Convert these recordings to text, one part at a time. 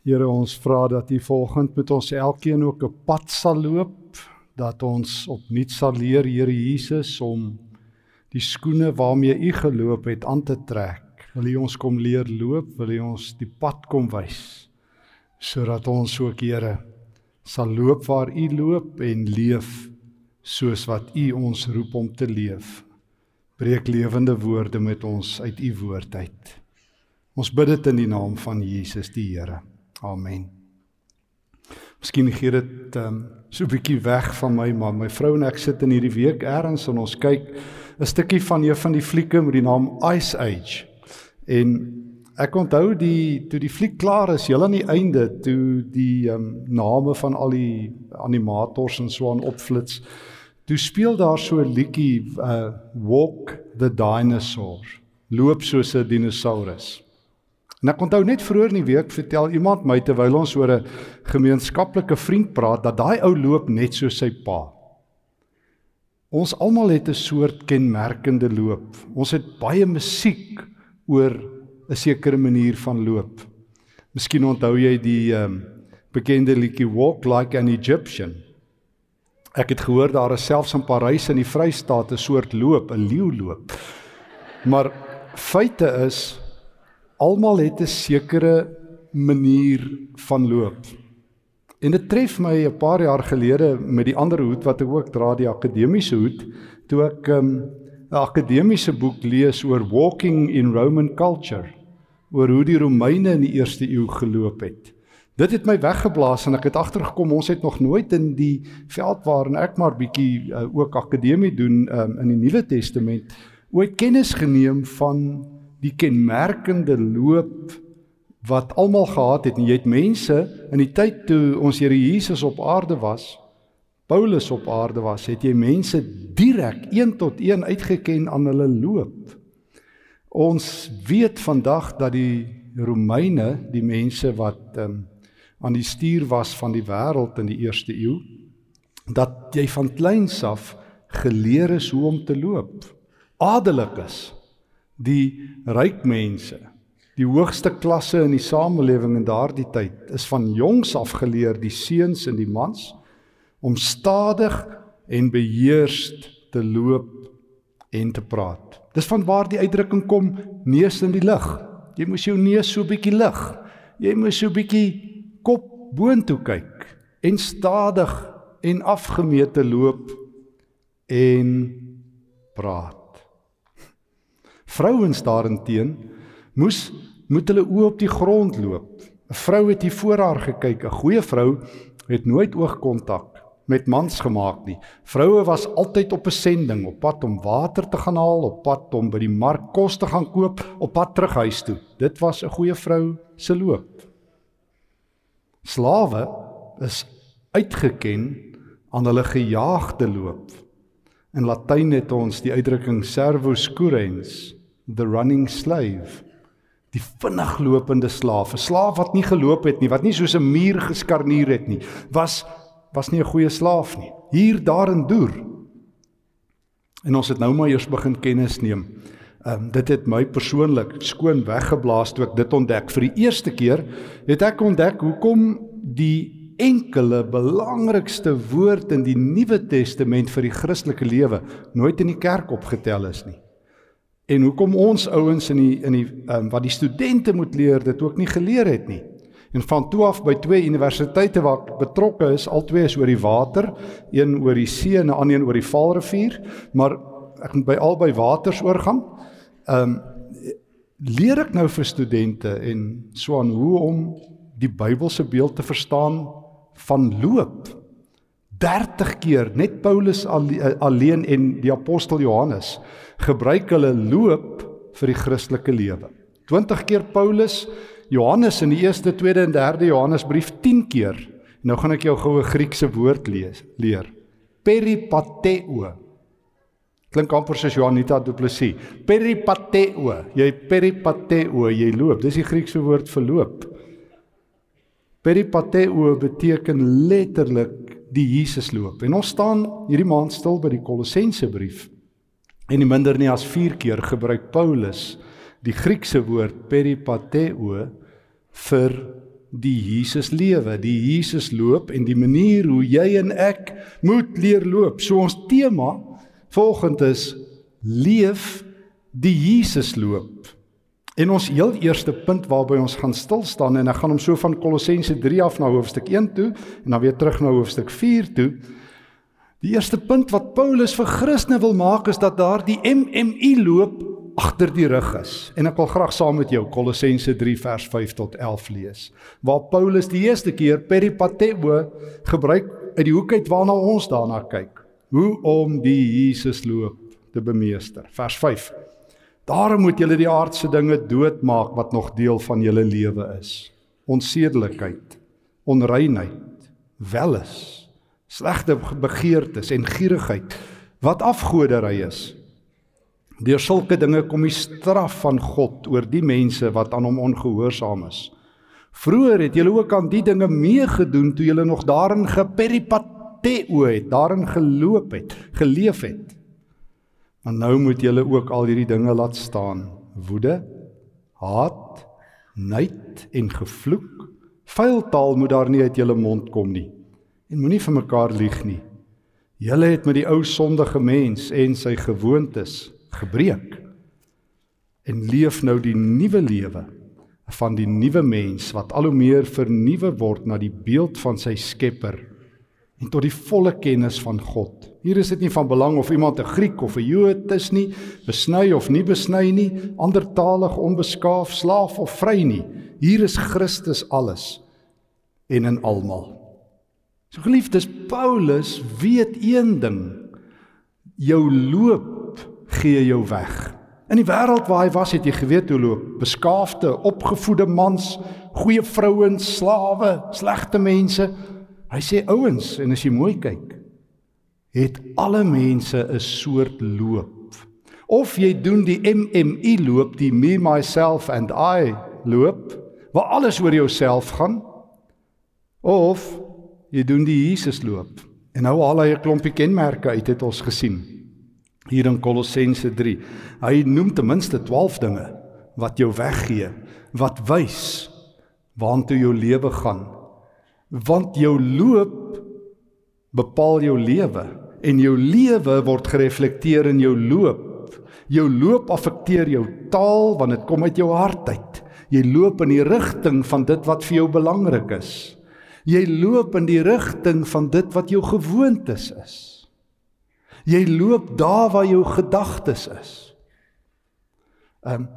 Here ons vra dat U volgend met ons elkeen ook 'n pad sal loop, dat ons opnuut sal leer Here Jesus om die skoene waarmee U geloop het aan te trek. Wil U ons kom leer loop, wil U ons die pad kom wys sodat ons ook Here sal loop waar U loop en leef soos wat U ons roep om te leef. Breek lewende woorde met ons uit U woord uit. Ons bid dit in die naam van Jesus die Here. Amen. Miskien gee dit um, so 'n bietjie weg van my, maar my vrou en ek sit in hierdie week eers en ons kyk 'n stukkie van een van die flieke met die naam Ice Age. En ek onthou die toe die fliek klaar is, heel aan die einde toe die um, name van al die animators en so aan opflits. Toe speel daar so 'n liedjie uh Walk the Dinosaur. Loop soos 'n dinosaurus. En ek onthou net vroeër in die week vertel iemand my terwyl ons oor 'n gemeenskaplike vriend praat dat daai ou loop net so sy pa. Ons almal het 'n soort kenmerkende loop. Ons het baie musiek oor 'n sekere manier van loop. Miskien onthou jy die um, bekende liedjie Walk Like an Egyptian. Ek het gehoor daar is selfs in Parys in die Vrystaat 'n soort loop, 'n leeuloop. Maar feite is almal het 'n sekere manier van loop. En dit tref my 'n paar jaar gelede met die ander hoed wat ek ook dra, die akademiese hoed, toe ek ehm, 'n um, akademiese boek lees oor walking in Roman culture, oor hoe die Romeine in die eerste eeu geloop het. Dit het my weggeblaas en ek het agtergekom ons het nog nooit in die veld waarin ek maar bietjie uh, ook akademie doen um, in die Nuwe Testament ooit kennis geneem van die kenmerkende loop wat almal gehad het. En jy het mense in die tyd toe ons Here Jesus op aarde was Paulus op aarde was het jy mense direk een tot een uitgeken aan hulle loop. Ons weet vandag dat die Romeine die mense wat um, aan die stuur was van die wêreld in die eerste eeu dat jy van kleins af geleer is hoe om te loop. Adelik is die ryk mense, die hoogste klasse in die samelewing in daardie tyd is van jongs af geleer die seuns en die mans om stadig en beheerst te loop en te praat. Dis van waar die uitdrukking kom neus in die lug. Jy moet jou neus so bietjie lig. Jy moet so bietjie kop boontoe kyk en stadig en afgemete loop en praat. Vrouens daarenteen moes moet hulle oë op die grond loop. 'n Vrou het hier voor haar gekyk. 'n Goeie vrou het nooit oogkontak met mans gemaak nie. Vroue was altyd op 'n sending, op pad om water te gaan haal, op pad om by die mark kos te gaan koop, op pad terug huis toe. Dit was 'n goeie vrou se loop. Slawe is uitgeken aan hulle gejaagde loop. In Latyn het ons die uitdrukking servus currens the running slave die vinnig lopende slaaf 'n slaaf wat nie geloop het nie wat nie soos 'n muur geskarnier het nie was was nie 'n goeie slaaf nie. Hier daar en deur en ons het nou maar eers begin kennis neem. Um, dit het my persoonlik skoon weggeblaas toe ek dit ontdek. Vir die eerste keer het ek ontdek hoekom die enkele belangrikste woord in die Nuwe Testament vir die Christelike lewe nooit in die kerk opgetel is nie en hoekom ons ouens in die in die um, wat die studente moet leer dit ook nie geleer het nie. En van toe af by twee universiteite waar ek betrokke is, albei is oor die water, een oor die see en 'n ander een oor die Vaalrivier, maar ek moet by albei waters oorgaan. Ehm um, leer ek nou vir studente en so aan hoe om die Bybelse beeld te verstaan van loop. 30 keer net Paulus alleen en die apostel Johannes gebruik hulle loop vir die Christelike lewe. 20 keer Paulus, Johannes in die 1ste, 2de en 3de Johannesbrief 10 keer. Nou gaan ek jou goue Griekse woord lees, leer. Peripateo. Klink amper soos Johanita Du Plessis. Peripateo. Jy peripateo, jy loop. Dis die Griekse woord vir loop. Peripateo beteken letterlik die Jesus loop. En ons staan hierdie maand stil by die Kolossense brief. En nie minder nie as 4 keer gebruik Paulus die Griekse woord peripateo vir die Jesus lewe, die Jesus loop en die manier hoe jy en ek moet leer loop. So ons tema volgende is leef die Jesus loop. En ons heel eerste punt waarby ons gaan stil staan en ek gaan hom so van Kolossense 3 af na hoofstuk 1 toe en dan weer terug na hoofstuk 4 toe. Die eerste punt wat Paulus vir Christene wil maak is dat daar die MMI loop agter die rug is. En ek wil graag saam met jou Kolossense 3 vers 5 tot 11 lees. Waar Paulus die eerste keer peripateo gebruik uit die hoek uit waarna ons daarna kyk. Hoe om die Jesus loop te bemeester. Vers 5. Daarom moet julle die aardse dinge doodmaak wat nog deel van julle lewe is. Onsedelikheid, onreinheid, welis, slegte begeertes en gierigheid wat afgoderry is Deur sulke dinge kom die straf van God oor die mense wat aan hom ongehoorsaam is. Vroeger het julle ook aan die dinge meegedoen toe julle nog daarin geperipateo het, daarin geloop het, geleef het. Maar nou moet julle ook al hierdie dinge laat staan: woede, haat, nait en gevloek. Vuil taal moet daar nie uit julle mond kom nie. En moenie vir mekaar lieg nie. Julle het met die ou sondige mens en sy gewoontes gebreek en leef nou die nuwe lewe van die nuwe mens wat al hoe meer vernuwe word na die beeld van sy Skepper en tot die volle kennis van God. Hier is dit nie van belang of iemand 'n Griek of 'n Jood is nie, besny of nie besny nie, andertalig, onbeskaaf, slaaf of vry nie. Hier is Christus alles en in almal. So geliefdes, Paulus weet een ding. Jou loop gee jou weg. In die wêreld waar hy was, het jy geweet hoe loop beskaafde, opgevoede mans, goeie vrouens, slawe, slegte mense. Hy sê ouens en as jy mooi kyk, het alle mense 'n soort loop. Of jy doen die MMI loop, die me myself and I loop, waar alles oor jouself gaan, of jy doen die Jesus loop. En nou al hy 'n klompie kenmerke uit het ons gesien hier in Kolossense 3. Hy noem ten minste 12 dinge wat jou weggee, wat wys waantoe jou lewe gaan. Want jou loop bepaal jou lewe en jou lewe word gereflekteer in jou loop. Jou loop affekteer jou taal want dit kom uit jou hart uit. Jy loop in die rigting van dit wat vir jou belangrik is. Jy loop in die rigting van dit wat jou gewoontes is. Jy loop daar waar jou gedagtes is. Um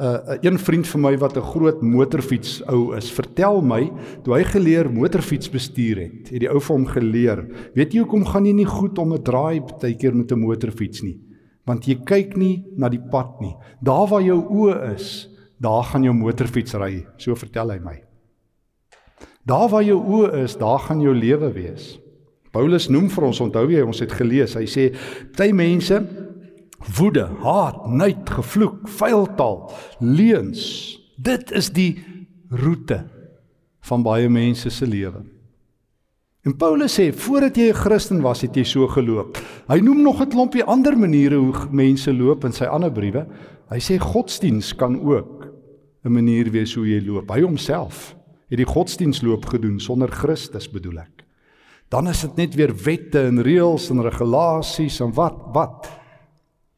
'n uh, een vriend van my wat 'n groot motorfiets ou is, vertel my toe hy geleer motorfiets bestuur het, het die ou vir hom geleer. Weet jy hoekom gaan jy nie goed om 'n draai baie keer met 'n motorfiets nie? Want jy kyk nie na die pad nie. Daar waar jou oë is, daar gaan jou motorfiets ry, so vertel hy my. Daar waar jou oë is, daar gaan jou lewe wees. Paulus noem vir ons, onthou jy, ons het gelees, hy sê party mense woede, haat, nait, gevloek, vuil taal, leuns. Dit is die roete van baie mense se lewe. En Paulus sê voordat jy 'n Christen was, het jy so geloop. Hy noem nog 'n klompie ander maniere hoe mense loop in sy ander briewe. Hy sê godsdiens kan ook 'n manier wees hoe jy loop. Hy homself het die godsdiensloop gedoen sonder Christus bedoel ek dan is dit net weer wette en reëls en regulasies en wat wat.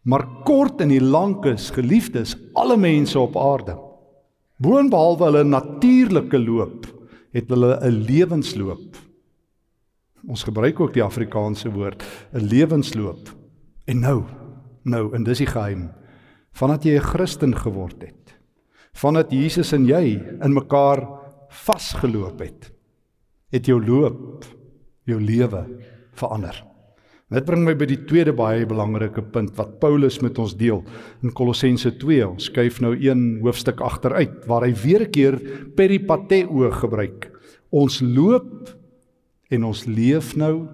Maar kort en die lank is geliefdes alle mense op aarde. Boonbehalwe hulle natuurlike loop, het hulle 'n lewensloop. Ons gebruik ook die Afrikaanse woord 'n lewensloop. En nou, nou en dis die geheim. Vandat jy 'n Christen geword het, vandat Jesus en jy in mekaar vasgeloop het, het jou loop jou lewe verander. Dit bring my by die tweede baie belangrike punt wat Paulus met ons deel in Kolossense 2. Ons skuif nou een hoofstuk agteruit waar hy weer 'n keer peripateo gebruik. Ons loop en ons leef nou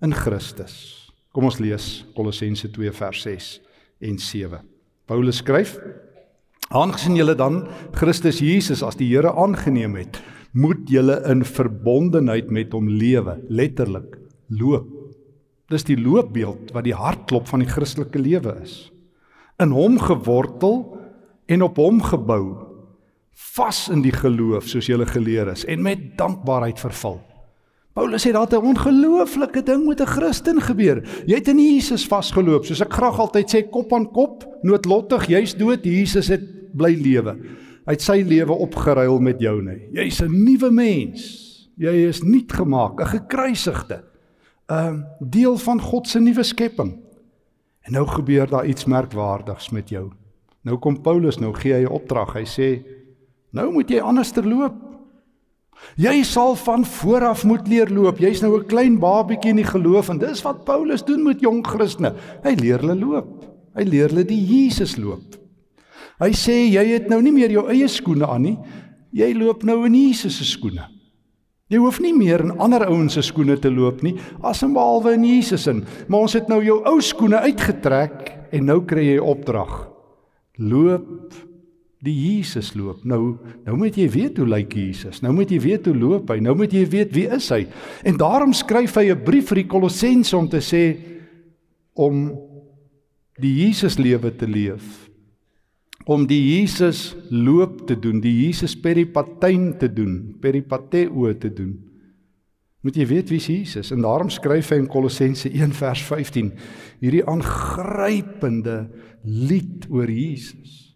in Christus. Kom ons lees Kolossense 2 vers 6 en 7. Paulus skryf: Aangesien julle dan Christus Jesus as die Here aangeneem het, moet julle in verbondenheid met hom lewe, letterlik loop. Dis die loopbeeld wat die hartklop van die Christelike lewe is. In hom gewortel en op hom gebou vas in die geloof soos julle geleer is en met dankbaarheid vervul. Paulus sê daar 'n ongelooflike ding met 'n Christen gebeur. Jy het in Jesus vasgeloop, soos ek graag altyd sê, kop aan kop, noodlottig, jy's dood, Jesus het bly lewe. Hy het sy lewe opgeruil met joune. Jy's 'n nuwe mens. Jy is nuut gemaak, 'n gekruisigde. 'n um, deel van God se nuwe skepping. En nou gebeur daar iets merkwaardigs met jou. Nou kom Paulus, nou gee hy 'n opdrag. Hy sê: "Nou moet jy anders terloop. Jy sal van vooraf moet leer loop. Jy's nou 'n klein babietjie in die geloof en dis wat Paulus doen met jong Christene. Hy leer hulle loop. Hy leer hulle die Jesus loop. Hy sê jy het nou nie meer jou eie skoene aan nie. Jy loop nou in Jesus se skoene. Jy hoef nie meer in ander ouens se skoene te loop nie, asembehalwe in Jesus in. Maar ons het nou jou ou skoene uitgetrek en nou kry jy opdrag. Loop die Jesus loop. Nou nou moet jy weet hoe lyk Jesus. Nou moet jy weet hoe loop hy. Nou moet jy weet wie is hy. En daarom skryf hy 'n brief vir die Kolossense om te sê om die Jesus lewe te leef. Om die Jesus loop te doen, die Jesus peripatein te doen, peripateo te doen. Moet jy weet wie Jesus en daarom skryf hy in Kolossense 1 vers 15 hierdie aangrypende lied oor Jesus.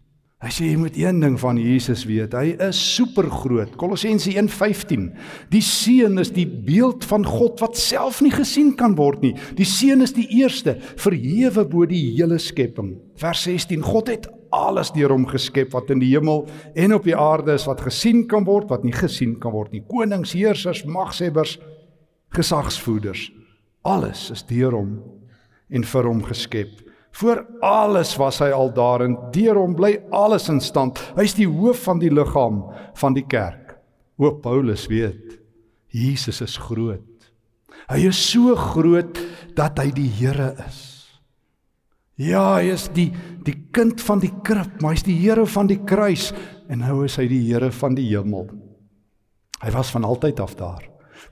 Hy sê jy moet een ding van Jesus weet. Hy is supergroot. Kolossense 1:15. Die seun is die beeld van God wat self nie gesien kan word nie. Die seun is die eerste, verhewe bo die hele skepping. Vers 16. God het alles deur hom geskep wat in die hemel en op die aarde is wat gesien kan word, wat nie gesien kan word nie. Konings, heersers, magshebbers, gesagsvoerders. Alles is deur hom en vir hom geskep. Voor alles was hy al daar en deur hom bly alles in stand. Hy's die hoof van die liggaam van die kerk. O Paulus weet, Jesus is groot. Hy is so groot dat hy die Here is. Ja, hy is die die kind van die krib, maar hy's die Here van die kruis en nou is hy die Here van die hemel. Hy was van altyd af daar.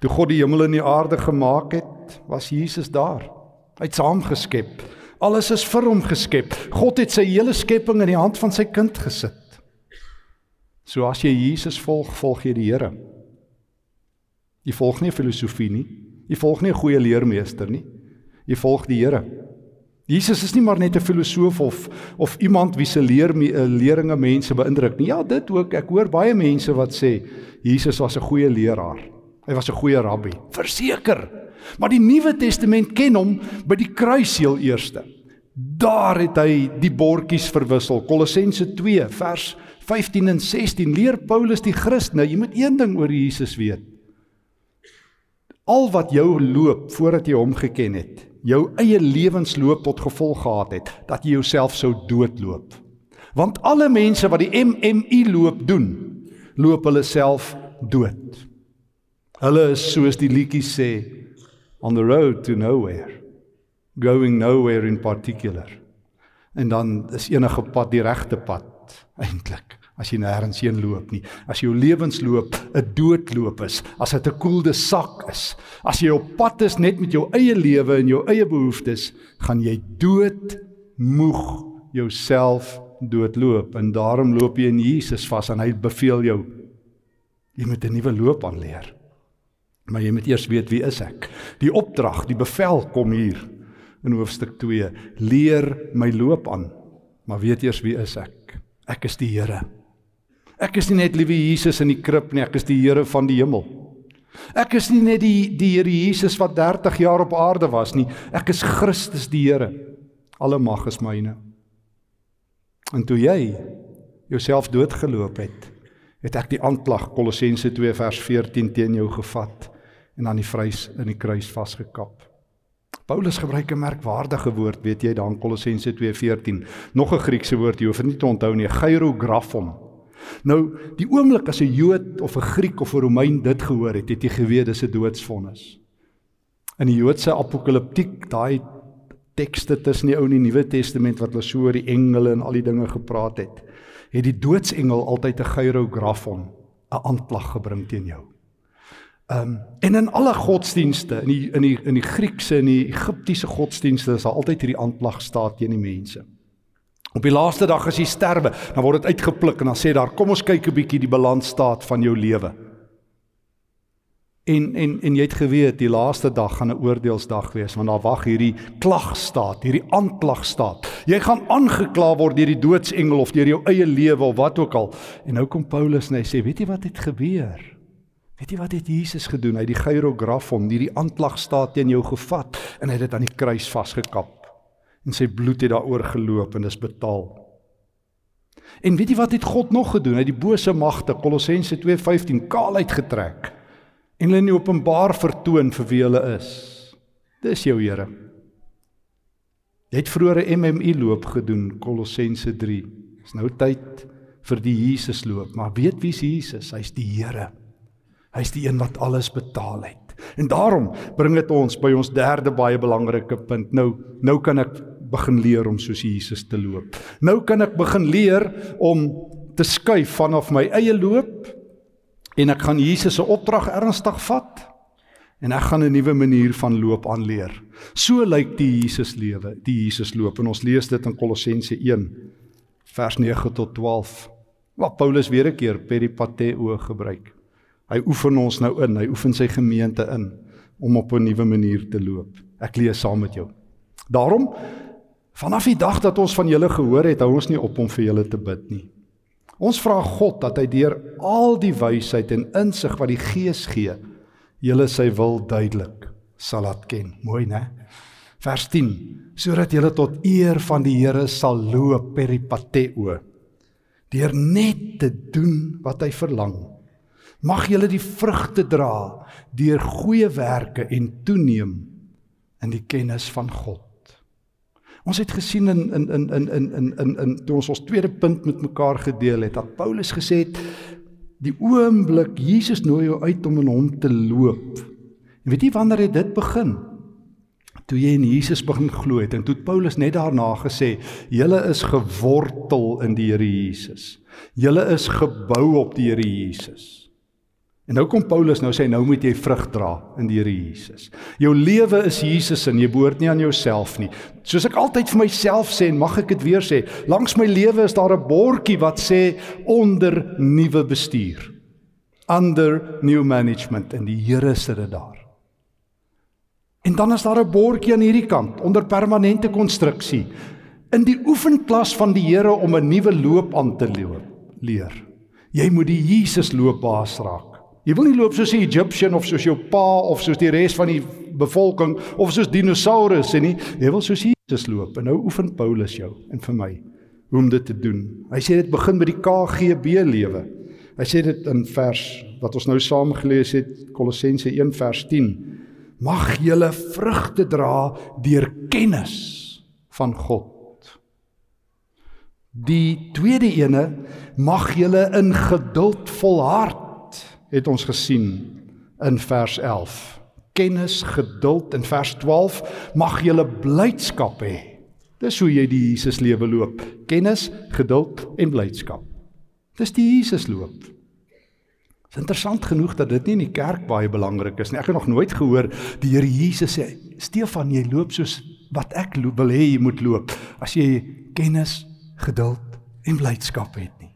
Toe God die hemel en die aarde gemaak het, was Jesus daar. Hy't saamgeskep. Alles is vir hom geskep. God het sy hele skepping in die hand van sy kind gesit. So as jy Jesus volg, volg jy die Here. Jy volg nie filosofie nie. Jy volg nie 'n goeie leermeester nie. Jy volg die Here. Jesus is nie maar net 'n filosoof of of iemand wie se leer eh, leringe mense beïndruk nie. Ja, dit ook. Ek hoor baie mense wat sê Jesus was 'n goeie leraar. Hy was 'n goeie rabbi. Verseker. Maar die Nuwe Testament ken hom by die kruis heel eerste. Daar het hy die bordjies verwissel. Kolossense 2 vers 15 en 16 leer Paulus die Christene, jy moet een ding oor Jesus weet. Al wat jou loop voordat jy hom geken het, jou eie lewensloop tot gevolg gehad het dat jy jouself sou doodloop. Want alle mense wat die MMI loop doen, loop hulle self dood. Hulle is soos die liedjie sê, on the road to nowhere going nowhere in particular en dan is enige pad die regte pad eintlik as jy nêrens heen loop nie as jou lewensloop 'n doodloop is as dit 'n koelde sak is as jy op pad is net met jou eie lewe en jou eie behoeftes gaan jy dood moeg jouself doodloop en daarom loop jy in Jesus vas en hy beveel jou jy moet 'n nuwe loop aanleer Maar jy moet eers weet wie is ek. Die opdrag, die bevel kom hier in hoofstuk 2. Leer my loop aan. Maar weet eers wie is ek? Ek is die Here. Ek is nie net liewe Jesus in die krib nie, ek is die Here van die hemel. Ek is nie net die die Here Jesus wat 30 jaar op aarde was nie. Ek is Christus die Here. Alle mag is myne. En toe jy jouself doodgeloop het, het ek die aanklag Kolossense 2 vers 14 teen jou gevat en aan die vleis in die kruis vasgekap. Paulus gebruik 'n merkwaardige woord, weet jy, daar in Kolossense 2:14, nog 'n Griekse woord, jy hoef dit nie te onthou nie, gyrographon. Nou, die oomblik as 'n Jood of 'n Griek of 'n Romein dit gehoor het, het jy geweet dis 'n doodsvonnis. In die Joodse apokaliptiek, daai tekste tussen die Ou en die Nuwe Testament wat hulle so oor die engele en al die dinge gepraat het, het die doodsengel altyd 'n gyrographon, 'n aanklag gebring teen jou. Ehm um, en in alle godsdienste in die in die in die Griekse en die Egiptiese godsdienste is daar altyd hierdie aanklag staat teen die mense. Op die laaste dag as jy sterwe, dan word dit uitgepluk en dan sê daar, kom ons kyk 'n bietjie die balansstaat van jou lewe. En en en jy het geweet die laaste dag gaan 'n oordeelsdag wees want daar wag hierdie klagstaat, hierdie aanklagstaat. Jy gaan aangekla word deur die doodsengel of deur jou eie lewe of wat ook al. En nou kom Paulus en hy sê, weet jy wat het gebeur? Weet jy wat het Jesus gedoen? Hy het die gyrografon, hierdie aanklagstaat teen jou gevat en hy het dit aan die kruis vasgekap en sy bloed het daaroor geloop en dis betaal. En weet jy wat het God nog gedoen? Hy het die bose magte Kolossense 2:15 kaal uitgetrek en hulle in openbaar vertoon vir wie hulle is. Dis jou Here. Jy het vroeër 'n MMI loop gedoen Kolossense 3. Dis nou tyd vir die Jesus loop, maar weet wie's Jesus? Hy's die Here. Hy's die een wat alles betaal het. En daarom bring dit ons by ons derde baie belangrike punt. Nou, nou kan ek begin leer om soos Jesus te loop. Nou kan ek begin leer om te skuif vanaf my eie loop en ek gaan Jesus se opdrag ernstig vat en ek gaan 'n nuwe manier van loop aanleer. So lyk die Jesus lewe, die Jesus loop en ons lees dit in Kolossense 1 vers 9 tot 12. Waar Paulus weer 'n keer peripateo gebruik. Hy oefen ons nou in, hy oefen sy gemeente in om op 'n nuwe manier te loop. Ek lees saam met jou. Daarom vanaf die dag dat ons van julle gehoor het, hou ons nie op om vir julle te bid nie. Ons vra God dat hy deur al die wysheid en insig wat die Gees gee, julle sy wil duidelik sal laat ken. Mooi, né? Vers 10: sodat julle tot eer van die Here sal loop peripateo deur net te doen wat hy verlang Mag julle die vrugte dra deur goeie werke en toeneem in die kennis van God. Ons het gesien in in in in in in in in toe ons ons tweede punt met mekaar gedeel het dat Paulus gesê het die oomblik Jesus nooi jou uit om in hom te loop. En weet jy wanneer het dit begin? Toe jy in Jesus begin glo het en toe Paulus net daarna gesê, julle is gewortel in die Here Jesus. Julle is gebou op die Here Jesus. En nou kom Paulus nou sê nou moet jy vrug dra in die Here Jesus. Jou lewe is Jesus en jy behoort nie aan jouself nie. Soos ek altyd vir myself sê en mag ek dit weer sê, langs my lewe is daar 'n bordjie wat sê onder nuwe bestuur. Under new management en die Here sit dit daar. En dan is daar 'n bordjie aan hierdie kant onder permanente konstruksie. In die oefenklas van die Here om 'n nuwe loop aan te leer. Jy moet die Jesus loop baas raak. Jy wil nie loop soos die Egyptian of soos jou pa of soos die res van die bevolking of soos dinosourusse nie. Jy wil soos Jesus loop. En nou oefen Paulus jou en vir my hoe om dit te doen. Hy sê dit begin by die KGB lewe. Hy sê dit in vers wat ons nou saam gelees het Kolossense 1 vers 10. Mag julle vrugte dra deur kennis van God. Die tweede ene mag julle in geduld volhard het ons gesien in vers 11. Kennis, geduld in vers 12 mag julle blydskap hê. Dis hoe jy die Jesus lewe loop. Kennis, geduld en blydskap. Dis die Jesus loop. Dit is interessant genoeg dat dit nie in die kerk baie belangrik is nie. Ek het nog nooit gehoor die Here Jesus sê, "Stefan, jy loop soos wat ek loop, wil hê jy moet loop as jy kennis, geduld en blydskap het."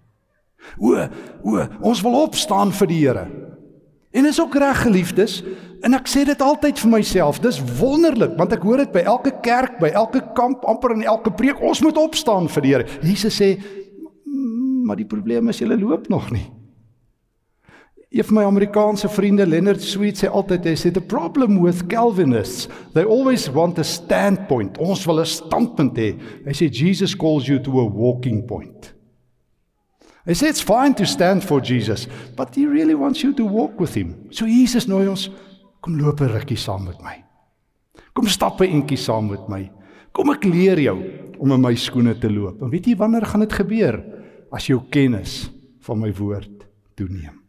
O, o, ons wil opstaan vir die Here. En is ook reg geliefdes, en ek sê dit altyd vir myself, dis wonderlik want ek hoor dit by elke kerk, by elke kamp, amper in elke preek, ons moet opstaan vir die Here. Jesus sê, maar die probleem is julle loop nog nie. Een van my Amerikaanse vriende, Leonard Sweet, sê altyd hy sê the problem with Calvinists, they always want a standpoint. Ons wil 'n standpunt hê. Hy sê Jesus calls you to a walking point. Hy sê it's fine to stand for Jesus, but he really wants you to walk with him. So Jesus nooi ons, kom loop 'n rukkie saam met my. Kom stap 'n entjie saam met my. Kom ek leer jou om in my skoene te loop. En weet jy wanneer gaan dit gebeur? As jou kennis van my woord toeneem.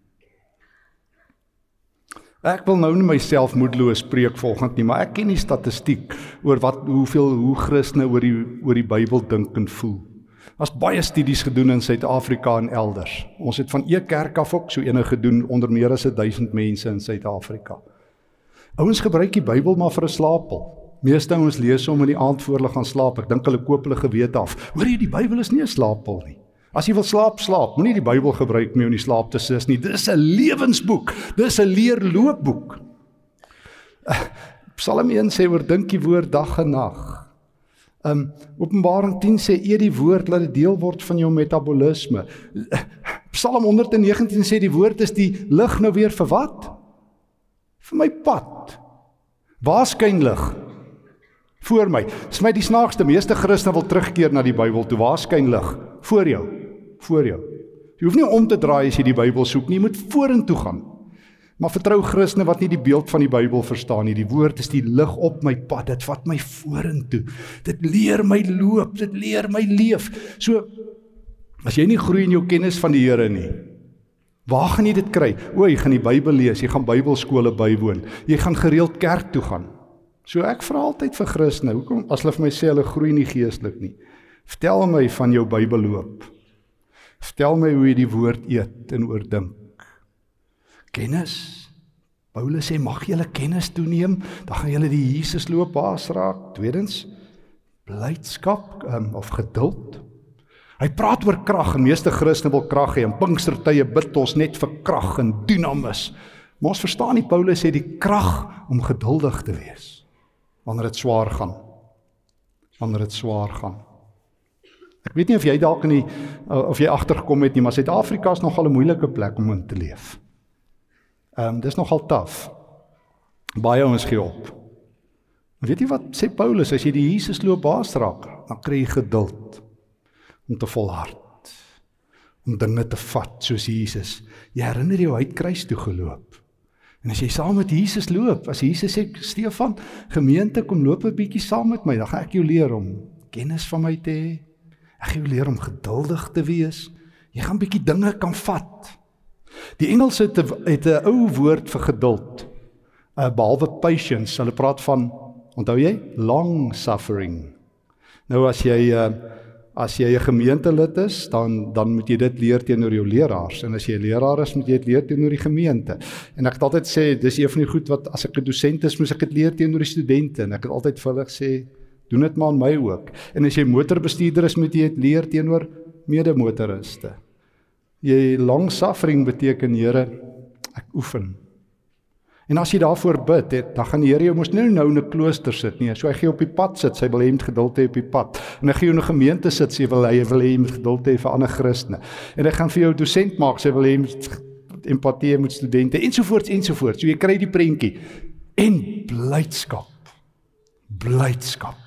Ek wil nou nie myself moedeloos preek volgens nie, maar ek ken die statistiek oor wat hoeveel hoe Christene oor die oor die Bybel dink en voel. Daar's baie studies gedoen in Suid-Afrika en elders. Ons het van e kerk af ook so enige gedoen onder meer as 1000 mense in Suid-Afrika. Ouens gebruik die Bybel maar vir 'n slaapel. Meeste ouens lees hom in die aand voor hulle gaan slaap. Ek dink hulle koop hulle gewete af. Hoor jy die Bybel is nie 'n slaappil nie. As jy wil slaap, slaap. Moenie die Bybel gebruik om jou in die slaap te sis nie. Dis 'n lewensboek. Dis 'n leerloopboek. Psalm 1 sê oordink die woord dag en nag. Um Openbaring 10 sê eet die woord laat dit deel word van jou metabolisme. Psalm 119 sê die woord is die lig nou weer vir wat? Vir my pad. Waar skyn lig? Voor my. Dis my die snaakste. Meeste Christene wil terugkeer na die Bybel toe. Waar skyn lig? Voor jou. Voor jou. Jy hoef nie om te draai as jy die Bybel soek nie. Jy moet vorentoe gaan. Maar vertrou Christene wat nie die beeld van die Bybel verstaan nie. Die woord is die lig op my pad. Dit vat my vorentoe. Dit leer my loop, dit leer my leef. So as jy nie groei in jou kennis van die Here nie, waar gaan jy dit kry? O, jy gaan die Bybel lees, jy gaan Bybelskole bywoon. Jy gaan gereeld kerk toe gaan. So ek vra altyd vir Christene, hoekom as hulle vir my sê hulle groei nie geestelik nie? Vertel my van jou Bybelloop. Vertel my hoe jy die woord eet en oordink kennis. Paulus sê mag julle kennis toeneem, dan gaan julle die Jesus loop baas raak. Tweedens blydskap um, of geduld. Hy praat oor krag en meeste Christene wil krag hê en Pinkstertye bid ons net vir krag en dinamis. Maar ons verstaan nie Paulus sê die krag om geduldig te wees wanneer dit swaar gaan. Wanneer dit swaar gaan. Ek weet nie of jy dalk in die of jy agtergekom het nie, maar Suid-Afrika is nogal 'n moeilike plek om in te leef. Ehm um, dis nogal taaf. Baie ons gee op. Weet jy wat sê Paulus as jy die Jesus loop baas raak, dan kry jy geduld om te volhard. Om dinge te vat soos Jesus. Jy herinner jou hy het kruis toe geloop. En as jy saam met Jesus loop, as Jesus sê Stefan, gemeente kom loop 'n bietjie saam met my, dan gaan ek jou leer om kennis van my te hê. Ek gaan jou leer om geduldig te wees. Jy gaan bietjie dinge kan vat. Die Engelse het het 'n ou woord vir geduld. Uh behalwe patience, hulle praat van onthou jy long suffering. Nou as jy uh as jy 'n gemeentelid is, dan dan moet jy dit leer teenoor jou leraars en as jy 'n leraar is, moet jy dit leer teenoor die gemeente. En ek het altyd sê dis een van die goed wat as ek 'n dosent is, moet ek dit leer teenoor die studente en ek het altyd vir hulle gesê doen dit maar aan my ook. En as jy motorbestuurder is, moet jy dit leer teenoor medemotoriste. Jy long suffering beteken Here ek oefen. En as jy daarvoor bid, het, dan gaan die Here jou mos nou nou in 'n klooster sit nie. So hy gee op die pad sit, sy wil hê jy moet geduld hê op die pad. En hy gee jou in 'n gemeente sit, sy wil hy wil hê jy moet geduld hê vir ander Christene. En hy gaan vir jou dosent maak, sy wil hê jy moet empatie hê met studente ensovoorts ensovoorts. So jy kry die prentjie. En blydskap. Blydskap.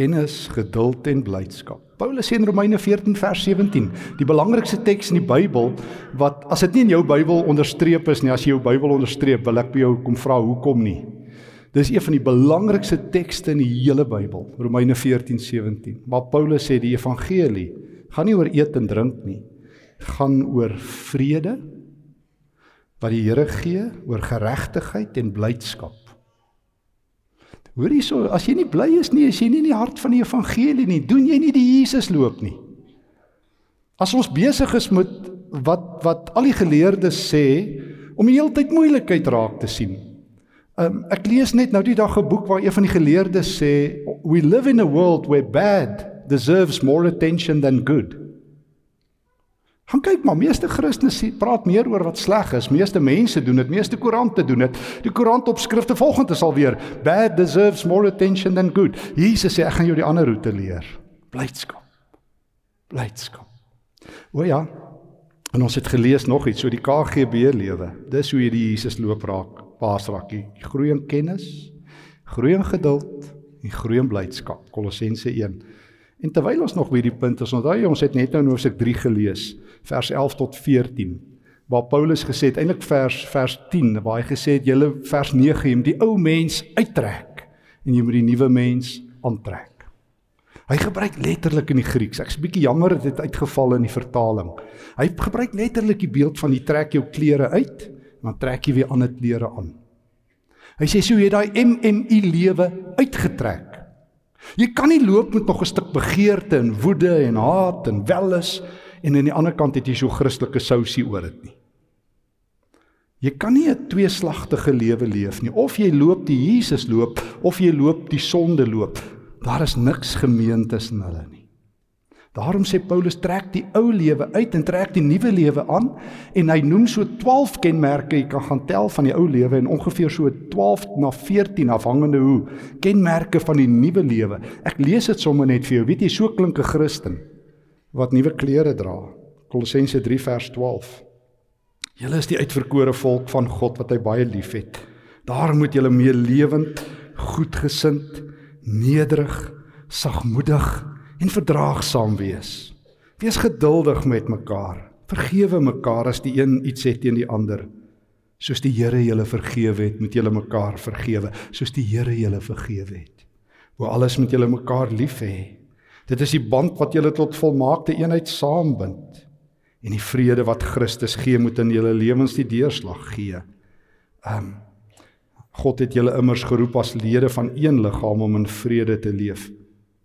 Kennis, geduld en blydskap. Paulus sê in Romeine 14 vers 17, die belangrikste teks in die Bybel wat as dit nie in jou Bybel onderstreep is nie, as jy jou Bybel onderstreep, wil ek by jou kom vra hoekom nie. Dis een van die belangrikste tekste in die hele Bybel, Romeine 14:17. Maar Paulus sê die evangelie gaan nie oor eet en drink nie, gaan oor vrede wat die Here gee, oor geregtigheid en blydskap. Hoor hierso, as jy nie bly is nie, as jy nie in die hart van die evangelie nie, doen jy nie die Jesus loop nie. As ons besig is met wat wat al die geleerdes sê om die hele tyd moeilikheid raak te sien. Um, ek lees net nou die dag 'n boek waar een van die geleerdes sê we live in a world where bad deserves more attention than good. Gaan kyk maar, meeste Christene praat meer oor wat sleg is. Meeste mense doen dit, meeste koerante doen dit. Die koerantopskrifte volgende is alweer bad deserves more attention than good. Jesus sê ek gaan jou die ander roete leer. Blydskap. Blydskap. O ja. En ons het gelees nog iets so die KGB lewe. Dis hoe jy die Jesus loop raak. Paas raak jy groei in kennis, groei in geduld en groei in blydskap. Kolossense 1. En terwyl ons nog by hierdie punt is, onthou jy ons het net nou in Hoofstuk 3 gelees vers 11 tot 14 waar Paulus gesê het eintlik vers vers 10 waar hy gesê het julle vers 9 jy moet die ou mens uittrek en jy moet die nuwe mens aantrek. Hy gebruik letterlik in die Grieks. Ek's bietjie jammer dit het uitgeval in die vertaling. Hy gebruik letterlik die beeld van jy trek jou klere uit en dan trek jy weer ander klere aan. Hy sê so jy daai MMI lewe uitgetrek. Jy kan nie loop met nog 'n stuk begeerte en woede en haat en welis en aan die ander kant het jy so Christelike sousie oor dit nie. Jy kan nie 'n tweeslagtige lewe leef nie. Of jy loop die Jesus loop of jy loop die sonde loop. Daar is niks gemeen tussen hulle nie. Daarom sê Paulus trek die ou lewe uit en trek die nuwe lewe aan en hy noem so 12 kenmerke jy kan gaan tel van die ou lewe en ongeveer so 12 na 14 afhangende hoe kenmerke van die nuwe lewe. Ek lees dit sommer net vir jou. Weet jy so klink 'n Christen wat nuwe klere dra. Kolossense 3 vers 12. Julle is die uitverkore volk van God wat hy baie liefhet. Daarom moet julle meer lewend, goedgesind, nederig, sagmoedig en verdraagsaam wees. Wees geduldig met mekaar. Vergewe mekaar as die een iets sê teen die ander. Soos die Here julle vergewe het, moet julle mekaar vergewe, soos die Here julle vergewe het. Wo alles moet julle mekaar lief hê. Dit is die band wat julle tot volmaakte eenheid saambind. En die vrede wat Christus gee, moet in julle lewens die deurslag gee. Um God het julle immers geroep as lede van een liggaam om in vrede te leef.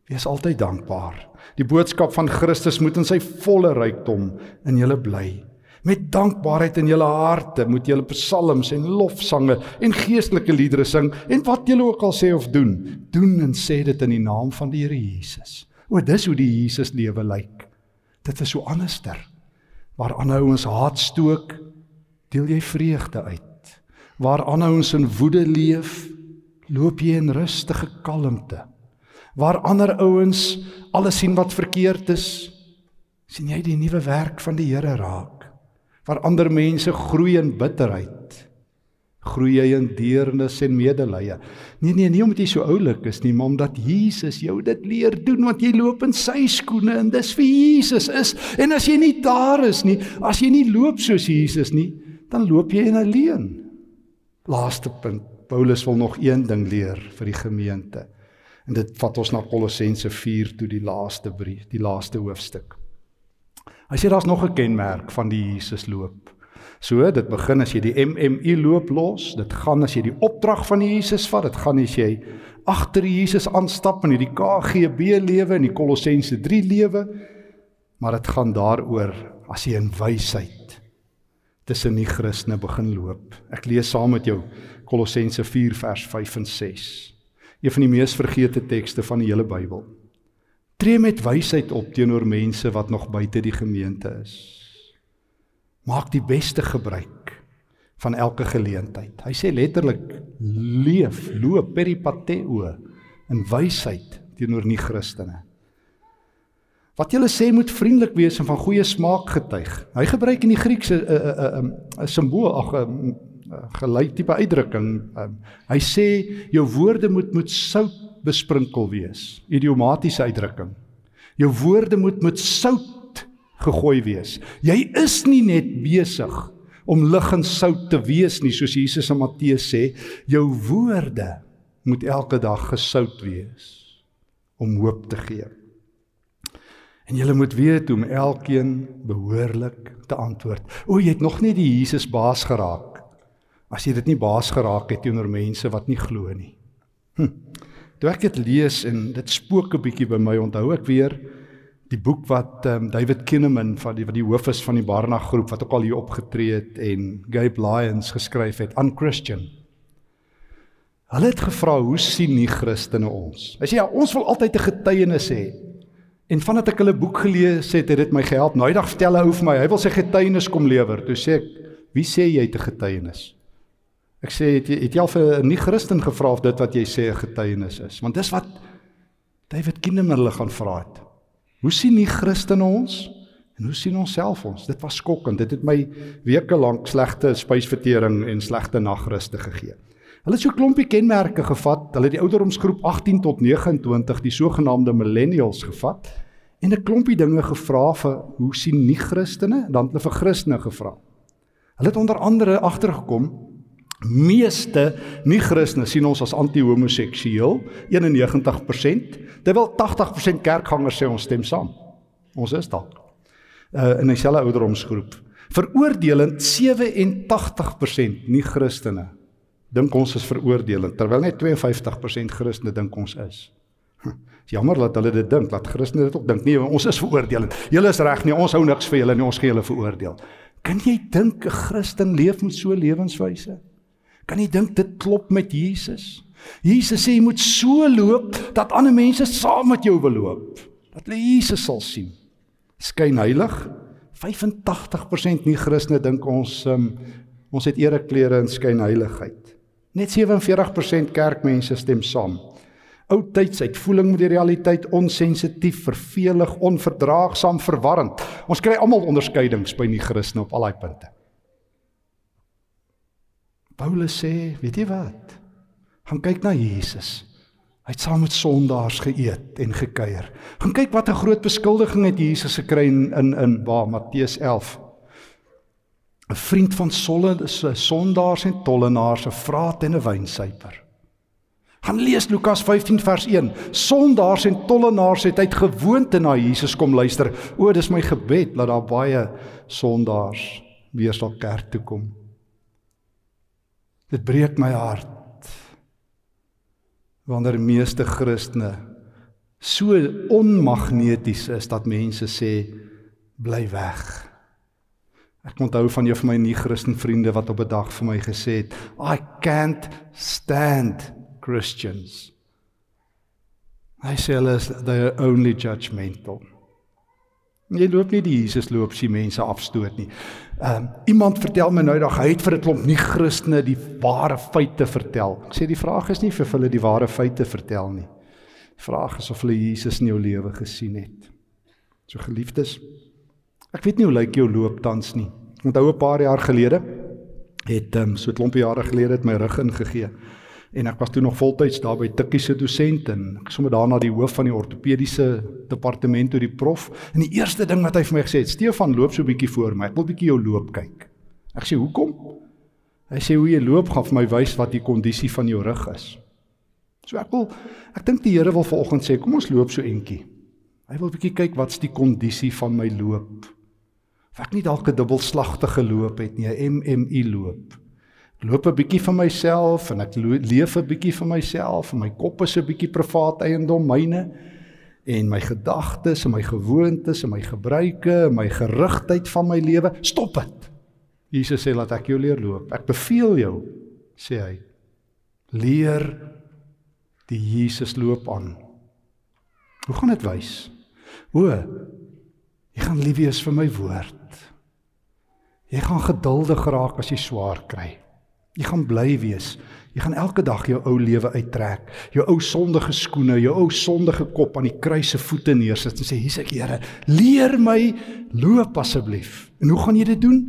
Wees altyd dankbaar. Die boodskap van Christus moet in sy volle rykdom in julle bly. Met dankbaarheid in julle harte moet julle psalms en lofsange en geestelike liedere sing en wat julle ook al sê of doen, doen en sê dit in die naam van die Here Jesus. O, dis hoe die Jesus lewe lyk. Dit is so anderster. Waar aanhouens haat stook, deel jy vreugde uit. Waar aanhouens in woede leef, loop jy in rustige kalmte waar ander ouens alles sien wat verkeerd is, sien jy die nuwe werk van die Here raak. Waar ander mense groei in bitterheid, groei jy in deernis en medelee. Nee nee, nie omdat jy so oulik is nie, maar omdat Jesus jou dit leer doen want jy loop in sy skoene en dis vir Jesus is. En as jy nie daar is nie, as jy nie loop soos Jesus nie, dan loop jy in alleen. Laaste punt. Paulus wil nog een ding leer vir die gemeente. En dit vat ons na Kolossense 4 toe die laaste brief, die laaste hoofstuk. Hy sê daar's nog 'n kenmerk van die Jesus loop. So, dit begin as jy die MMI loop los, dit gaan as jy die opdrag van Jesus vat, dit gaan as jy agter Jesus aanstap in hierdie KGB lewe en die Kolossense 3 lewe, maar dit gaan daaroor as jy in wysheid tussen die Christene begin loop. Ek lees saam met jou Kolossense 4 vers 5 en 6 een van die mees vergete tekste van die hele Bybel. Tree met wysheid op teenoor mense wat nog buite die gemeente is. Maak die beste gebruik van elke geleentheid. Hy sê letterlik leef, loop peripateo in wysheid teenoor nie Christene. Wat jy sê moet vriendelik wees en van goeie smaak getuig. Hy gebruik in die Griekse 'n 'n 'n simbool, ag 'n gelyk tipe uitdrukking. Um, hy sê jou woorde moet met sout besprinkel wees. Idiomatiese uitdrukking. Jou woorde moet met sout gegooi wees. Jy is nie net besig om lig en sout te wees nie, soos Jesus in Matteus sê, jou woorde moet elke dag gesout wees om hoop te gee. En jy moet weet hoe om elkeen behoorlik te antwoord. O, jy het nog nie die Jesus baas geraak as jy dit nie baas geraak het teenoor mense wat nie glo nie. Hm. Toe ek dit lees en dit spook 'n bietjie by my, onthou ek weer die boek wat um, David Kinneman van die wat die hoof is van die Barnag groep wat ook al hier opgetree het en Gabe Lyons geskryf het aan Christian. Hulle het gevra hoe sien nie Christene ons? Hy sê ja, ons wil altyd 'n getuienis hê. En vandat ek hulle boek gelees het, het dit my gehelp. Nou eendag vertel hy hoe vir my, hy wil sy getuienis kom lewer. Toe sê ek, wie sê jy het 'n getuienis? Ek sê het jy het jy al vir 'n nie-Christen gevra of dit wat jy sê 'n getuienis is? Want dis wat David Kindermille gaan vra het. Hoe sien nie Christene ons en hoe sien ons self ons? Dit was skokkend. Dit het my weke lank slegte spysvertering en slegte nagruste gegee. Hulle het so 'n klompie kenmerke gevat. Hulle het die ouderdomsgroep 18 tot 29, die sogenaamde millennials gevat en 'n klompie dinge gevra vir hoe sien nie Christene? Dan hulle vir Christene gevra. Hulle het onder andere agtergekom meeste nie-Christene sien ons as anti-homoseksueel, 91%, terwyl 80% kerkgangers sê ons stem saam. Ons is dalk uh in dieselfde ouderdomsgroep. Veroordelend 87% nie-Christene dink ons is veroordelend, terwyl net 52% Christene dink ons is. Dis jammer dat hulle dit dink, dat Christene dit ook dink. Nee, ons is veroordelend. Julle is reg nie, ons hou niks vir julle nie, ons gee julle veroordeel. Kan jy dink 'n Christen leef met so lewenswyse? Kan jy dink dit klop met Jesus? Jesus sê jy moet so loop dat ander mense saam met jou wil loop. Dat hulle Jesus sal sien. Skyn heilig. 85% nie Christene dink ons um, ons het ereklere en skyn heiligheid. Net 47% kerkmense stem saam. Oudtyds uitvoeling met die realiteit, onsensitief, vervelig, onverdraagsaam, verwarrend. Ons kry almal onderskeidings by nie Christene op al daai punte. Paulus sê, weet jy wat? Gaan kyk na Jesus. Hy het saam met sondaars geëet en gekuier. Gaan kyk wat 'n groot beskuldiging het Jesus gekry in in, in waar Matteus 11. 'n Vriend van solle sondaars en tollenaars, 'n vraat en 'n wynsuiper. Gaan lees Lukas 15 vers 1. Sondaars en tollenaars het uit gewoonte na Jesus kom luister. O, dis my gebed dat daar baie sondaars weer sal kerk toe kom. Dit breek my hart wanneer meeste Christene so onmagneties is dat mense sê bly weg. Ek onthou van jou van my nie-Christen vriende wat op 'n dag vir my gesê het, I can't stand Christians. Hy sê hulle is they are only judgmental. Jy loop nie die Jesus loop sien mense afstoot nie. Ehm um, iemand vertel my nou dag hy het vir 'n klomp nie Christene die ware feite vertel. Ek sê die vraag is nie vir hulle die ware feite vertel nie. Die vraag is of hulle Jesus in jou lewe gesien het. So geliefdes, ek weet nie hoe lyk jou loop tans nie. Onthou 'n paar jaar gelede het ehm um, so 'n klompie jare gelede het my rug ingegee en ek was toe nog voltyds daar by Tikkie se dosent en ek sommer daarna die hoof van die ortopediese departement toe die prof. En die eerste ding wat hy vir my gesê het Stefan loop so 'n bietjie voor my. Ek wil bietjie jou loop kyk. Ek sê hoekom? Hy sê hoe jy loop gaan vir my wys wat die kondisie van jou rug is. So ek wil ek dink die Here wil vanoggend sê kom ons loop so entjie hy wil bietjie kyk wat's die kondisie van my loop. Of ek nie dalk 'n dubbelslagtige loop het nie 'n MMI loop loop 'n bietjie van myself en ek leef 'n bietjie van myself en my kop is 'n bietjie privaat eiendom myne. En my gedagtes en my gewoontes en my gebruike en my gerigtheid van my lewe stop dit. Jesus sê laat ek jou leer loop. Ek beveel jou sê hy. Leer die Jesus loop aan. Hoe gaan dit wys? O jy gaan lief wees vir my woord. Jy gaan geduldig raak as jy swaar kry Jy gaan bly wees. Jy gaan elke dag jou ou lewe uittrek, jou ou sondige skoene, jou ou sondige kop aan die kruis se voete neersit en sê hier's ek Here, leer my loop asseblief. En hoe gaan jy dit doen?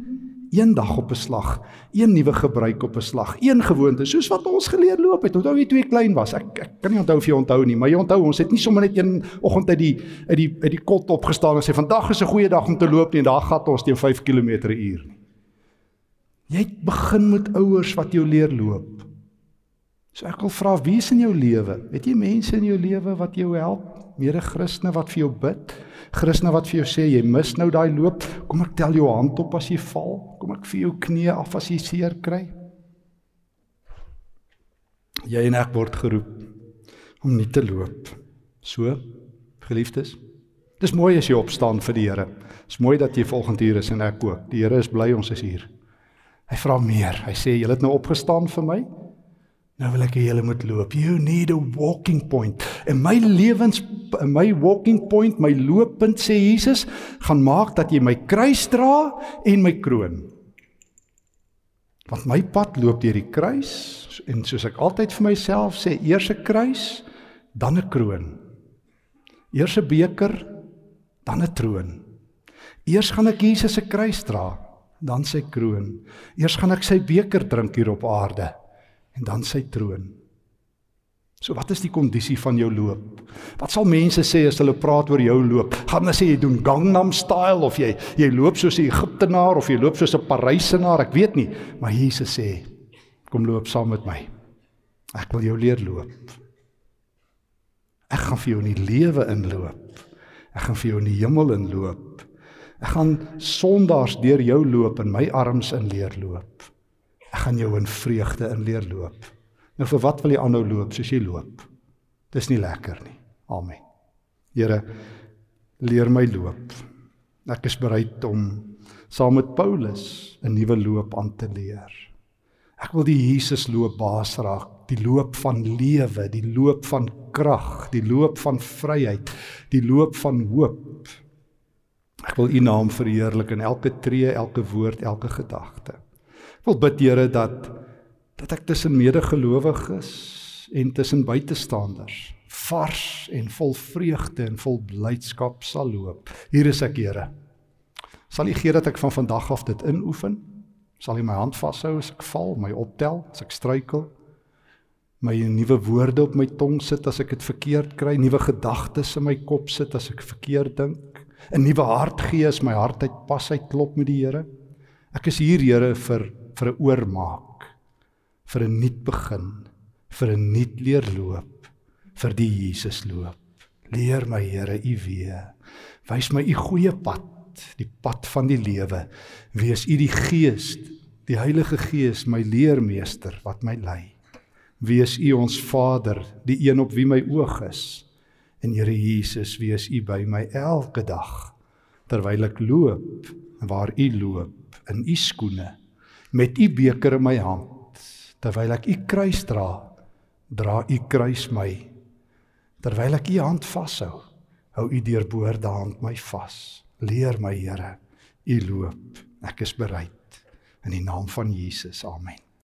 Een dag op 'n slag, een nuwe gebruik op 'n slag, een gewoonte, soos wat ons geleer loop het. Onthou jy toe ek klein was? Ek ek kan nie onthou of jy onthou nie, maar jy onthou ons het nie sommer net een oggend uit die uit die uit die kot opgestaan en sê vandag is 'n goeie dag om te loop nie en daar gat ons teen 5 km/h nie. Jy het begin met ouers wat jou leer loop. So ek wil vra wie is in jou lewe? Het jy mense in jou lewe wat jou help? Mede Christene wat vir jou bid? Christene wat vir jou sê jy mis nou daai loop? Kom ek tel jou hand op as jy val? Kom ek vir jou knie af as jy seer kry? Jy en ek word geroep om nie te loop. So, geliefdes, dis mooi as jy opstaan vir die Here. Dis mooi dat jy volgende hier is en ek ook. Die Here is bly ons is hier. Hy vra meer. Hy sê julle het nou opgestaan vir my. Nou wil ek hê julle moet loop. You need a walking point. En my lewens my walking point, my looppunt sê Jesus, gaan maak dat jy my kruis dra en my kroon. Want my pad loop deur die kruis en soos ek altyd vir myself sê, eers 'n kruis, dan 'n kroon. Eers 'n beker, dan 'n troon. Eers gaan ek Jesus se kruis dra dan sy kroon. Eers gaan ek sy beker drink hier op aarde en dan sy troon. So wat is die kondisie van jou loop? Wat sal mense sê as hulle praat oor jou loop? Gaan hulle sê jy doen Gangnam style of jy jy loop soos 'n Egiptenaar of jy loop soos 'n Parysenaar? Ek weet nie, maar Jesus sê kom loop saam met my. Ek wil jou leer loop. Ek gaan vir jou in die lewe inloop. Ek gaan vir jou in die hemel inloop. Ek gaan sondaars deur jou loop en my arms in leer loop. Ek gaan jou in vreugde in leer loop. Nou vir wat wil jy aanhou loop soos jy loop? Dis nie lekker nie. Amen. Here, leer my loop. Ek is bereid om saam met Paulus 'n nuwe loop aan te leer. Ek wil die Jesus loop baas raak, die loop van lewe, die loop van krag, die loop van vryheid, die loop van hoop. Ek wil U naam verheerlik in elke tree, elke woord, elke gedagte. Ek wil bid Here dat dat ek tussen medegelowiges en tussen buitestanders vars en vol vreugde en vol blydskap sal loop. Hier is ek, Here. Sal U gee dat ek van vandag af dit inoefen? Sal U my hand vashou as ek val, my optel as ek struikel? My nuwe woorde op my tong sit as ek dit verkeerd kry, nuwe gedagtes in my kop sit as ek verkeerd dink, 'n nuwe hart gee as my hart uit pas uit klop met die Here. Ek is hier, Here, vir vir 'n oormaak, vir 'n nuut begin, vir 'n nuut leer loop, vir die Jesus loop. Leer my, Here, U weer. Wys my U goeie pad die pad van die lewe. Wees U die Gees, die Heilige Gees, my leermeester wat my lei. Wees U ons Vader, die een op wie my oog is. En Here Jesus, wees U by my elke dag terwyl ek loop en waar U loop in U skoene met U beker in my hand terwyl ek U kruis dra dra U kruis my terwyl ek U hand vashou hou U deurboorde hand my vas Leer my Here, U loop. Ek is bereid in die naam van Jesus. Amen.